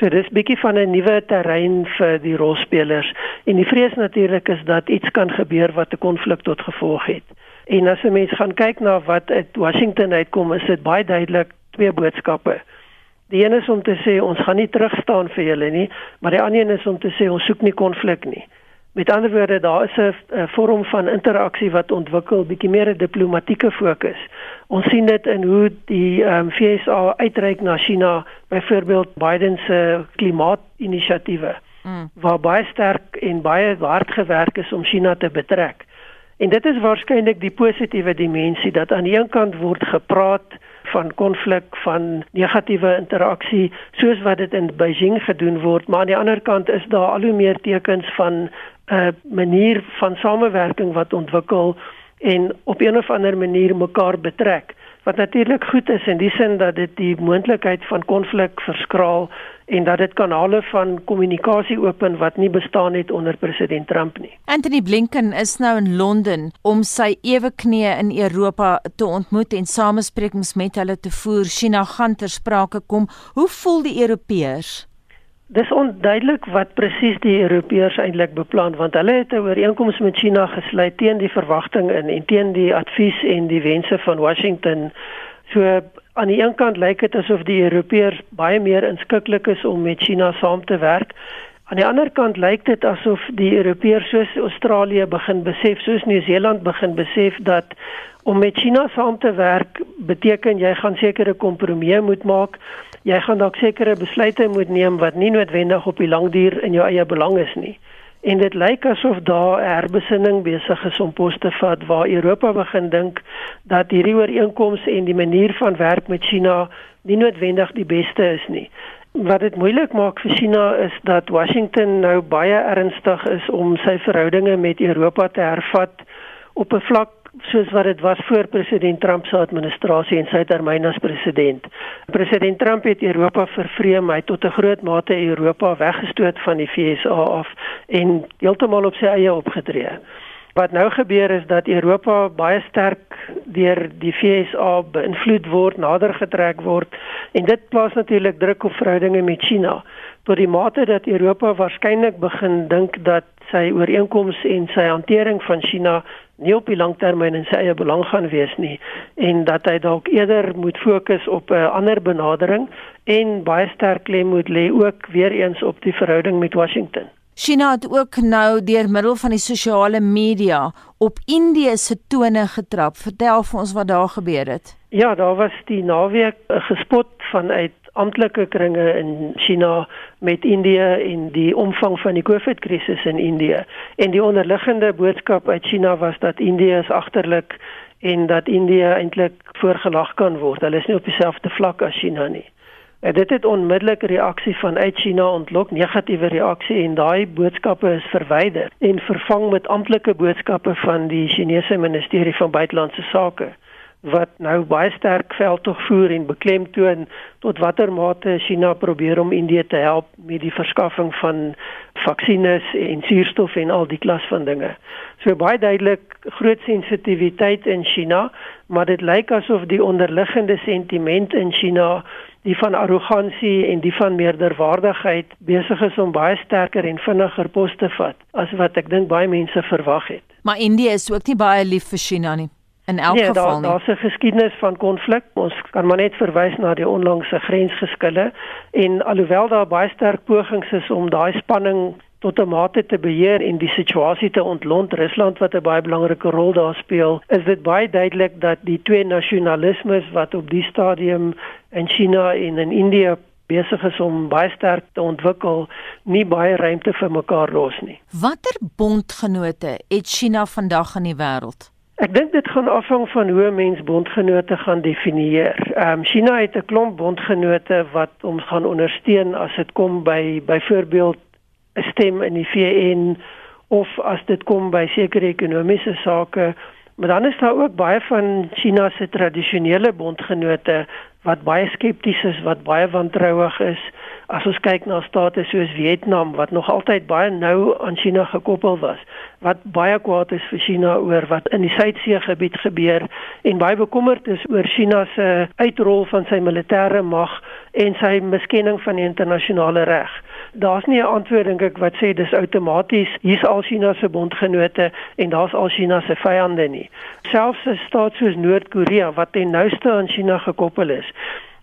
So dis bietjie van 'n nuwe terrein vir die rolspelers en die vrees natuurlik is dat iets kan gebeur wat 'n konflik tot gevolg het. En as 'n mens gaan kyk na wat uit Washington uitkom, is dit baie duidelik twee boodskappe. Die een is om te sê ons gaan nie terugstaan vir julle nie, maar die ander een is om te sê ons soek nie konflik nie. Met ander woorde, daar is 'n vorm van interaksie wat ontwikkel, bietjie meer 'n diplomatieke fokus. Ons sien dit in hoe die ehm um, FSA uitreik na China, byvoorbeeld Biden se klimaatinisiatiewe. Mm. Waar baie sterk en baie hard gewerk is om China te betrek. En dit is waarskynlik die positiewe dimensie dat aan die een kant word gepraat van konflik, van negatiewe interaksie soos wat dit in Beijing gedoen word, maar aan die ander kant is daar al hoe meer tekens van 'n manier van samewerking wat ontwikkel en op een of ander manier mekaar betrek wat natuurlik goed is in die sin dat dit die moontlikheid van konflik verskraal en dat dit kanale van kommunikasie open wat nie bestaan het onder president Trump nie. Anthony Blinken is nou in Londen om sy eweknieë in Europa te ontmoet en samesprekings met hulle te voer. China gaan ter sprake kom. Hoe voel die Europeërs? Dis onduidelik wat presies die Europeërs eintlik beplan want hulle het 'n ooreenkoms met China gesluit teen die verwagting in en teen die advies en die wense van Washington. So aan die een kant lyk dit asof die Europeërs baie meer inskikkelik is om met China saam te werk. Aan die ander kant lyk dit asof die Europeërs soos Australië begin besef, soos Nieu-Seeland begin besef dat om met China saam te werk beteken jy gaan sekere kompromieë moet maak jy gaan dalk sekere besluite moet neem wat nie noodwendig op die lang duur in jou eie belang is nie. En dit lyk asof daar 'n herbesinning besig is om pos te vat waar Europa begin dink dat hierdie ooreenkomste en die manier van werk met China nie noodwendig die beste is nie. Wat dit moeilik maak vir China is dat Washington nou baie ernstig is om sy verhoudinge met Europa te hervat op 'n vlak soos wat dit was voor president Trump se administrasie en sy termyn as president. President Trump het Europa vervreem, hy het tot 'n groot mate Europa weggestoot van die VSA af en heeltemal op sy eie opgetree. Wat nou gebeur is dat Europa baie sterk deur die VSA beïnvloed word, nader getrek word en dit plaas natuurlik druk op verhoudinge met China tot die mate dat Europa waarskynlik begin dink dat sy ooreenkomste en sy hantering van China nie op die langtermyn in sy eie belang gaan wees nie en dat hy dalk eerder moet fokus op 'n ander benadering en baie sterk klem moet lê ook weer eens op die verhouding met Washington. China het ook nou deur middel van die sosiale media op Indië se tone getrap. Vertel vir ons wat daar gebeur het. Ja, daar was die naweek 'n gespot vanuit amptelike kringe in China met Indië en die omvang van die COVID-krisis in Indië. En die onderliggende boodskap uit China was dat Indië is agterlik en dat Indië eintlik voorgelag kan word. Hulle is nie op dieselfde vlak as China nie. En dit het onmiddellik reaksie vanuit China ontlok, negatiewe reaksie en daai boodskappe is verwyder en vervang met amptelike boodskappe van die Chinese Ministerie van Buitelandse Sake wat nou baie sterk veldtog voer en beklemtoon tot watter mate China probeer om Indië te help met die verskaffing van vaksines en suurstof en al die klas van dinge. So baie duidelik groot sensitiwiteit in China, maar dit lyk asof die onderliggende sentiment in China die van arrogansie en die van meerderwaardigheid besig is om baie sterker en vinniger pos te vat as wat ek dink baie mense verwag het. Maar Indië is ook nie baie lief vir China nie in elk nee, geval nie. Daar's 'n geskiedenis van konflik. Ons kan maar net verwys na die onlangse grensgeskille en alhoewel daar baie sterk pogings is om daai spanning tot 'n mate te beheer en die situasie te ontlont, Rusland wat 'n baie belangrike rol daar speel, is dit baie duidelik dat die twee nasionalismes wat op die stadium in China en in Indië besig is om baie sterk te ontwikkel, nie baie ruimte vir mekaar los nie. Watter bondgenote het China vandag in die wêreld? Ek dink dit gaan afhang van hoe mens bondgenote gaan definieer. Ehm um, China het 'n klomp bondgenote wat ons gaan ondersteun as dit kom by byvoorbeeld 'n stem in die VN of as dit kom by sekere ekonomiese sake. Maar dan is daar ook baie van China se tradisionele bondgenote wat baie skepties is, wat baie wantrouig is. As ons kyk na state soos Vietnam wat nog altyd baie nou aan China gekoppel was, wat baie kwaad is vir China oor wat in die Suidsee gebied gebeur en baie bekommerd is oor China se uitrol van sy militêre mag en sy miskenning van die internasionale reg. Daar's nie 'n antwoord dink ek wat sê dis outomaties hier's al China se bondgenote en daar's al China se vyande nie. Selfs 'n staat soos Noord-Korea wat ten nouste aan China gekoppel is,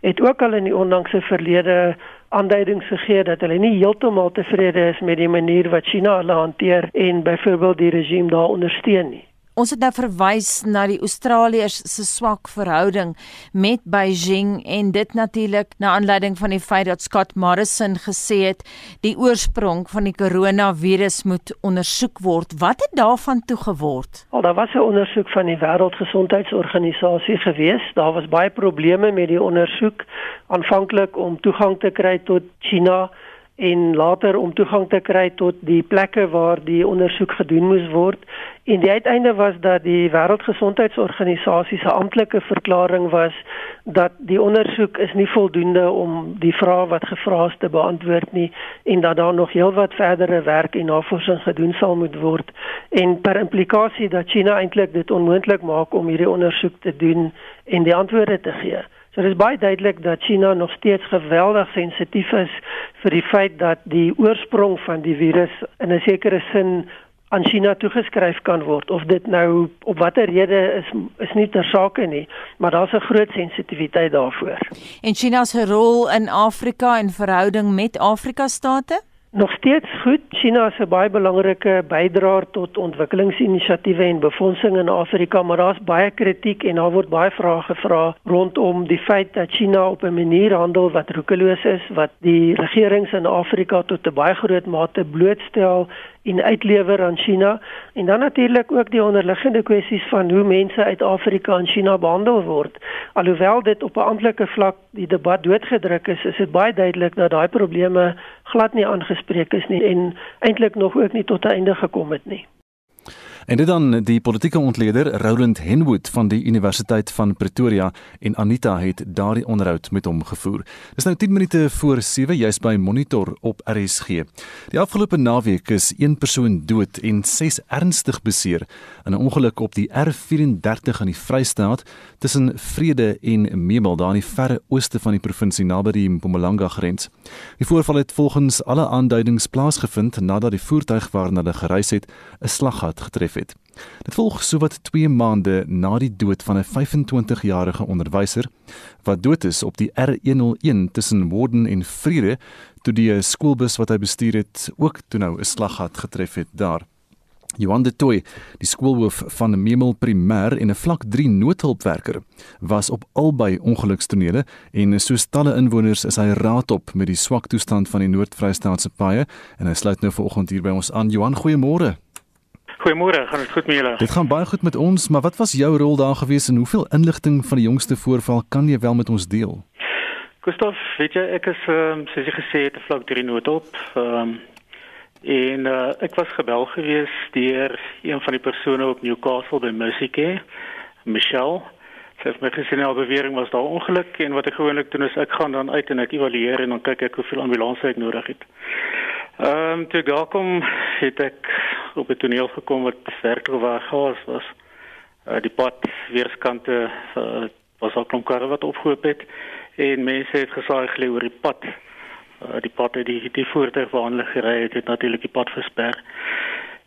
het ook al in die onlangse verlede aanduidings gegee dat hulle nie heeltemal tevrede is met die manier wat China hulle hanteer en byvoorbeeld die regime daar ondersteun nie. Ons het nou verwys na die Australiërs se swak verhouding met Beijing en dit natuurlik na aanleiding van die feit dat Scott Morrison gesê het die oorsprong van die koronavirus moet ondersoek word. Wat het daarvan toe geword? Al daar was 'n ondersoek van die Wêreldgesondheidsorganisasie gewees. Daar was baie probleme met die ondersoek aanvanklik om toegang te kry tot China en later om toegang te kry tot die plekke waar die ondersoek gedoen moes word. En die uiteinde was dat die Wêreldgesondheidsorganisasie se amptelike verklaring was dat die ondersoek is nie voldoende om die vrae wat gevra is te beantwoord nie en dat daar nog heelwat verdere werk en navorsing gedoen sal moet word en per implikasie dat China eintlik dit onmoontlik maak om hierdie ondersoek te doen en die antwoorde te gee. So dit is baie duidelik dat China nog steeds geweldig sensitief is vir die feit dat die oorsprong van die virus in 'n sekere sin aan China toegeskryf kan word of dit nou op watter rede is is nie ter sake nie maar daar's 'n groot sensitiwiteit daarvoor. En China se rol in Afrika en verhouding met Afrika state? Nog steeds goed. China is 'n baie belangrike bydraer tot ontwikkelingsinisiatiewe en befondsing in Afrika, maar daar's baie kritiek en daar word baie vrae gevra rondom die feit dat China op 'n manier handel wat roekeloos is, wat die regerings in Afrika tot 'n baie groot mate blootstel en uitlewer aan China en dan natuurlik ook die onderliggende kwessies van hoe mense uit Afrika en China behandel word. Alhoewel dit op 'n amptelike vlak die debat doodgedruk is, is dit baie duidelik dat daai probleme glad nie aangespreek is nie en eintlik nog ook nie tot 'n einde gekom het nie. En dit dan die politieke ontleder Roland Henwood van die Universiteit van Pretoria en Anita het daardie onderhoud met hom gevoer. Dis nou 10 minute voor 7 jy's by Monitor op RSG. Die afgelope naweek is een persoon dood en 6 ernstig beseer in 'n ongeluk op die R34 in die Vrystaat tussen Vrede en Memel daar in die verre ooste van die provinsie naby die Mpumalanga grens. Die voorval het volgens alle aanduidings plaasgevind nadat die voertuig waarna hulle gereis het 'n slaggat getref het. Dit volg sowat 2 maande na die dood van 'n 25-jarige onderwyser wat dood is op die R101 tussen Warden en Vrede toe die skoolbus wat hy bestuur het ook toe nou 'n slaggat getref het daar. Johan de Tooi, die skoolhoof van Memel Primêr en 'n vlak 3 noodhulpwerker, was op albei ongelukstonele en soos talle inwoners is hy raadop met die swak toestand van die Noord-Vrystaatse paaie en hy sluit nou vanoggend hier by ons aan. Johan, goeiemôre. Goeiemôre, gaan dit goed met julle? Dit gaan baie goed met ons, maar wat was jou rol daar gewees en hoeveel inligting van die jongste voorval kan jy wel met ons deel? Gustav, weet jy, ek is ehm um, soos jy gesê het, vlak 3 nood op. Ehm um, en uh, ek was gebel gewees deur een van die persone op Newcastle by Musicare, Michelle. Sy het my gesê nou bewering was daar ongeluk en wat ek gewoonlik doen is ek gaan dan uit en ek evalueer en dan kyk ek hoeveel ambulanse ek nodig het. Ehm um, toe daar kom het ek op 'n toneel gekom wat werklik waar chaos was. Uh, die pad weerskante uh, was al klomp karre wat opgehoop het en mense het gesaai gele oor die pad. Uh, die pad het die die voertuig waar hulle gery het, het natuurlik die pad versper.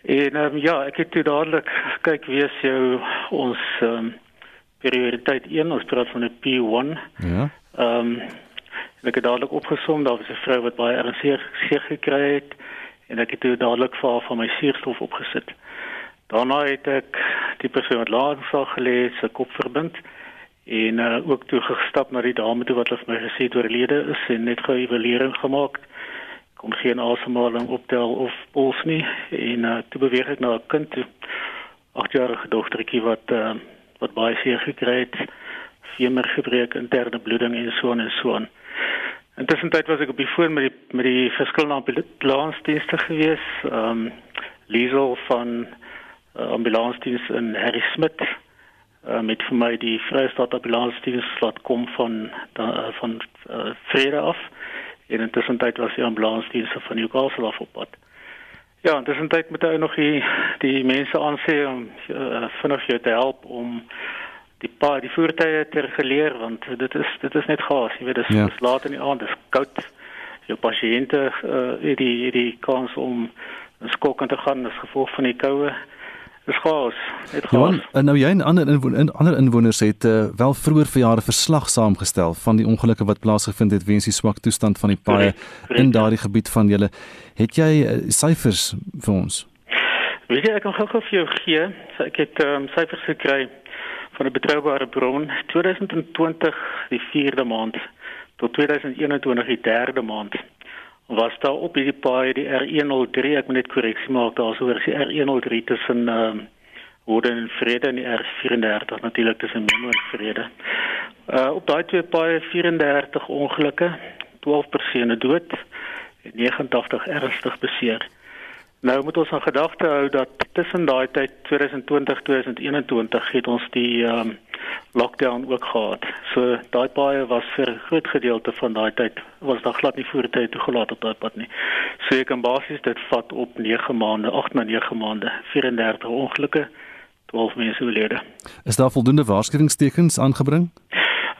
En um, ja, ek het toe dadelik kyk wie is jou ons um, prioriteit 1, ons praat van 'n P1. Ja. Ehm um, ek het dadelik opgesom daar was 'n vrou wat baie ernstig seer gekry het en ek het toe dadelik vir haar van my suurstof opgesit. Daarna het ek die persoon wat langs sal gelê se kop verbind en uh, ook toe gestap na die dame toe wat hulle vir my gesê het oorlede is en net gou evaluering gemaak. Kon geen asemhaling optel of puls nie en uh, toe beweeg ek na 'n kind toe. 8-jarige dogtertjie wat uh, wat baie seer gekry het, femur gebreek, interne bloeding en so en so aan. Intussen tyd was ek op die foon met die met die verskillende ambulansdienste gewees. Ehm um, Liesel van uh, ambulansdiens in Harry Smith uh, met vir my die Vrystaat ambulansdiens laat kom van da, van uh, Vrede af en intussen tyd was die ambulansdienste van Newcastle af op pad. Ja, intussen tyd moet hy nog die die mense aansê om uh, vinnig jou te help om die pa die voertuie te reguleer want dit is dit is net gaas, jy weet dis ja. laat in die aand, dis koud. Jou pasiënte uh, die die kans om skokkend te gaan as gevolg van die koue. Dis gaas, dit gaas. Ja, nou jy en ander inwoners in, ander inwoners het uh, wel vroeër vir jare verslag saamgestel van die ongelukke wat plaasgevind het weens die swak toestand van die paaie in daardie gebied van julle. Het jy uh, syfers vir ons? Weet jy ek kan gou vir jou gee. Ek het um, syfers gekry van 'n betroubare bron 2020 die 4de maand tot 2021 die 3de maand was daar op hierdie paai die R103 ek moet net korreksie maak daaroor is die R103 tussen ehm uh, Woorden en Vrede die R34 natuurlik tussen Memo en Vrede. Uh op daai twee paaie 34 ongelukke, 12 persone dood en 89 ernstig beseer. Nou moet ons aan gedagte hou dat tussen daai tyd 2020 2021 het ons die ehm um, lockdown ook gehad. So daai paaie was vir 'n groot gedeelte van daai tyd was daar glad nie voertuie toegelaat op daai pad nie. So ek kan basies dit vat op 9 maande, 8 na 9 maande, 34 ongelukke, 12 mense oorlede. Is daar voldoende waarskuwingstekens aangebring?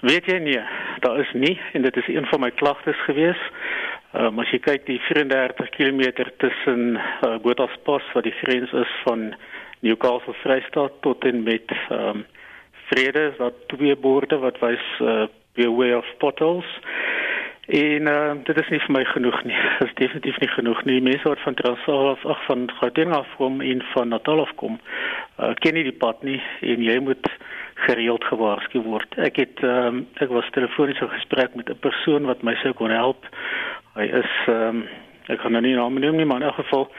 Weet jy nie, daar is nie en dit is een van my klagtes gewees. Um, as jy kyk die 34 km tussen uh, Botaspas wat die grens is van Newcastle Vrystaat tot en met ehm um, vrede daar twee borde wat wys uh beware of potholes. En uh dit is nie vir my genoeg nie. Dit is definitief nie genoeg nie. Mense wat van Transvaal af ag van Gauteng af kom en van Natal af kom, uh ken nie die pad nie en jy moet gereeld gewaarsku word. Ek het um, ek was telefonies in gesprek met 'n persoon wat my sou kon help. Hy is ehm um, ek kan nou nie naam noem nie, maar in elk geval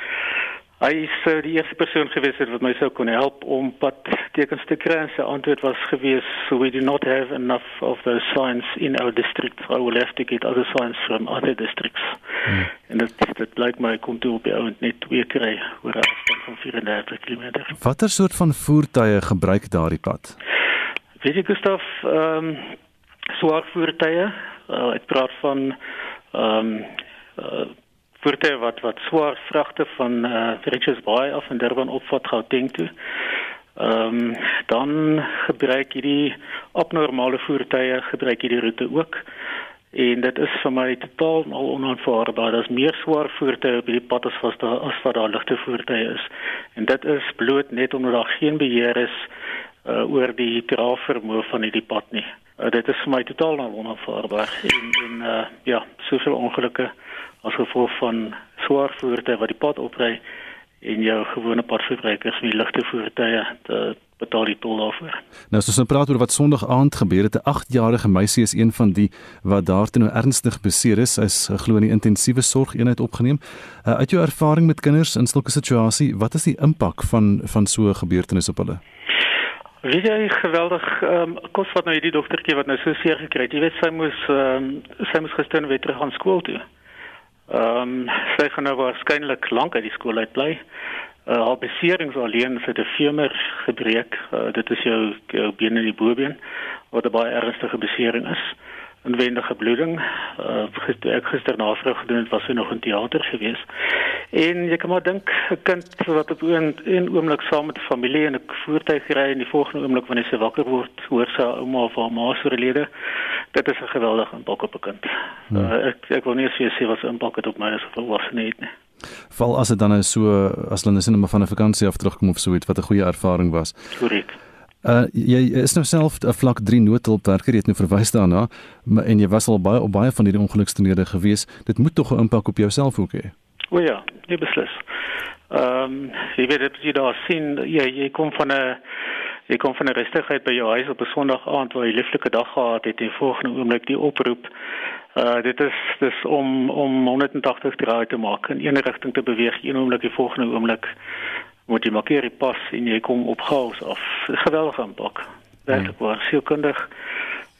Hy is uh, die eerste persoon gewees wat my sou kon help om pad tekens te kry. Sy antwoord was gewees, so "We do not have enough of those signs in our district. I will have to get other signs from other districts." Hmm. En dit dit lyk my kom toe op die ount net twee kry oor 'n afstand van 34 km. Watter soort van voertuie gebruik daardie pad? Weet jy Gustaf, ehm um, swaar voertuie. Uh, ek praat van ehm um, uh, voertuie wat wat swaar vragte van uh, Richards Bay af in Durban opvat Gauteng toe. Ehm um, dan gebruik hierdie abnormale voertuie gebruik hierdie roete ook. En dit is vir my totaal al onaanvaarbaar. Daar's meer swaar voertuie op hierdie pad as wat daar as wat daar ligte voertuie is. En dit is bloot net omdat daar geen beheer is uh, oor die draagvermoë van hierdie pad nie. Uh, dit is vir my totaal onaanvaarbaar en en uh, ja, soveel ongelukke as gevolg van swaar voertuie wat die pad opry en jou gewone padverbruikers met ligte voertuie te betaal die tol daarvoor. Nou as ons nou praat oor wat Sondag aand gebeur het, 'n 8-jarige meisie is een van die wat daartoe nou ernstig beseer is. Sy is eh, glo in die intensiewe sorgeenheid opgeneem. Uh, uit jou ervaring met kinders in sulke situasie, wat is die impak van van so 'n gebeurtenis op hulle? Wie jy geweldig ehm um, kos wat nou hierdie dogtertjie wat nou so seer gekry het. Jy weet sy moes ehm um, sy moes gister weer terug aan skool toe. Ehm um, sy gaan nou waarskynlik lank uit die skool uit bly. Uh, haar beserings alleen vir die femur gebreek. Uh, dit is jou, jou been in die bobeen wat 'n baie ernstige besering is inwendige bloeding. Uh, ek gister navraag gedoen het, was sy nog in teater gewees. En jy kan maar dink 'n kind wat op 'n een oomblik saam met familie in 'n voertuig ry en die volgende oomblik wanneer sy wakker word, hoor sy ouma of haar ma se relede. Dit is 'n geweldige impak op 'n kind. Hmm. Uh, ek ek wil nie sê wat 'n impak het op my as 'n volwassene nie. Val as dit dan nou so as hulle net net van 'n vakansie af terugkom of so iets wat 'n goeie ervaring was. Korrek. Uh jy is nou self 'n vlak 3 noodhulpwerker, jy het nou verwys daarna, maar en jy was al baie op baie van hierdie ongelukstonele gewees. Dit moet tog 'n impak op jouself ook hê. O ja, jy beslis. Ehm um, jy weet jy daar sien jy jy kom van 'n jy kom van 'n rustigheid by jou huis op 'n Sondag aand waar jy 'n lieflike dag gehad het en volgende oomblik die oproep. Uh dit is dis om om 180 grade te maak in een rigting te beweeg, een oomblik die volgende oomblik moet jy markeer die pas en jy kom op chaos af. Geweldige impak. Werklik waar sielkundig.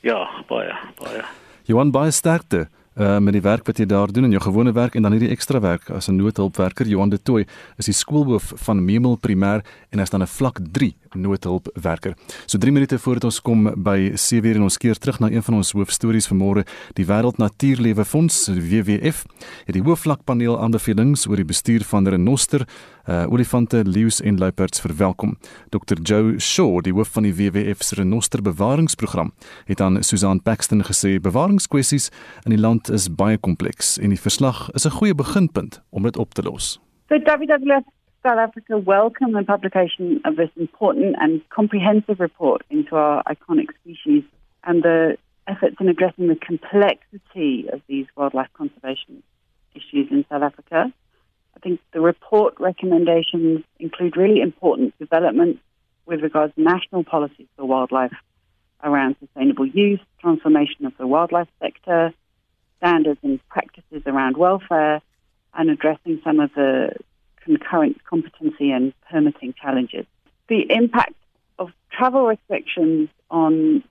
Ja, baie, baie. Johan baie sterkte uh met die werk wat jy daar doen in jou gewone werk en dan hierdie ekstra werk as 'n noodhulpwerker Johan de Tooi is die skoolhoof van Memel Primêr en hy's dan 'n vlak 3 noodhulpwerker. So 3 minute voordat ons kom by 7 uur en ons keer terug na een van ons hoofstories vanmôre, die Wêreld Natuurlewe Fonds, WWF, het die hoofvlakpaneel aanbevelings oor die bestuur van renoster, uh olifante, leeu's en luiperds verwelkom. Dr Joe Shaw, die hoof van die WWF se renoster bewaringsprogram, het aan Susan Paxton gesê bewaringskwessies in die land is baie kompleks en die verslag is 'n goeie beginpunt om dit op te los. So WWF South Africa welcome the publication of this important and comprehensive report into our iconic species and the efforts in addressing the complexity of these wildlife conservation issues in South Africa. I think the report recommendations include really important developments with regards to national policies for wildlife around sustainable use, transformation of the wildlife sector, standards and practices around welfare, and addressing some of the concurrent competency and permitting challenges. The impact of travel restrictions on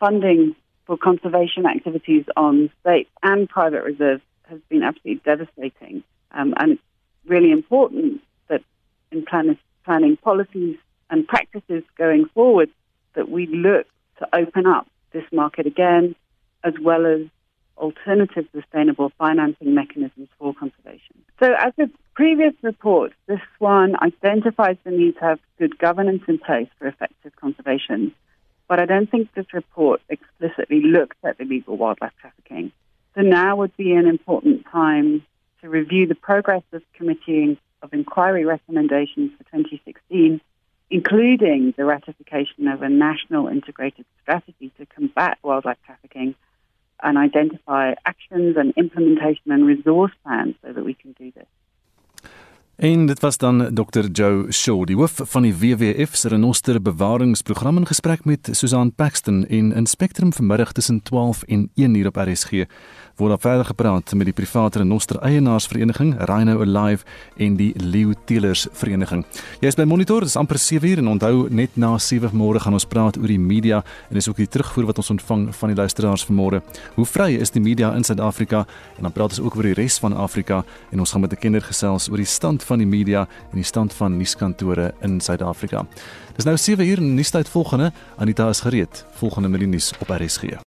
funding for conservation activities on state and private reserves has been absolutely devastating. Um, and it's really important that in plan- planning policies and practices going forward that we look to open up this market again, as well as alternative sustainable financing mechanisms for conservation. So, as with previous reports, this one identifies the need to have good governance in place for effective conservation. But I don't think this report explicitly looks at illegal wildlife trafficking. So now would be an important time to review the progress of committee of inquiry recommendations for 2016, including the ratification of a national integrated strategy to combat wildlife trafficking and identify actions and implementation and resource plans so that we can do this. En dit was dan Dr Joe Shaw, die hoof van die WWF se renoster bewaringsprogram in gesprek met Susan Paxton in Spectrum vanmiddag tussen 12 en 1 uur op RSG word daar verder gepraat met die private renoster eienaarsvereniging Rhino Alive en die Leeu Teelers vereniging. Jy is by Monitor, dis amper 7 uur en onthou net na 7 môre gaan ons praat oor die media en dis ook die terugvoer wat ons ontvang van die luisteraars vanmôre. Hoe vry is die media in Suid-Afrika? En dan praat ons ook oor die res van Afrika en ons gaan met 'n kenner gesels oor die stand van die media en die stand van nuuskantore in Suid-Afrika. Dis nou 7 uur en nuustyd volgende. Anita is gereed. Volgende met die nuus op RSG.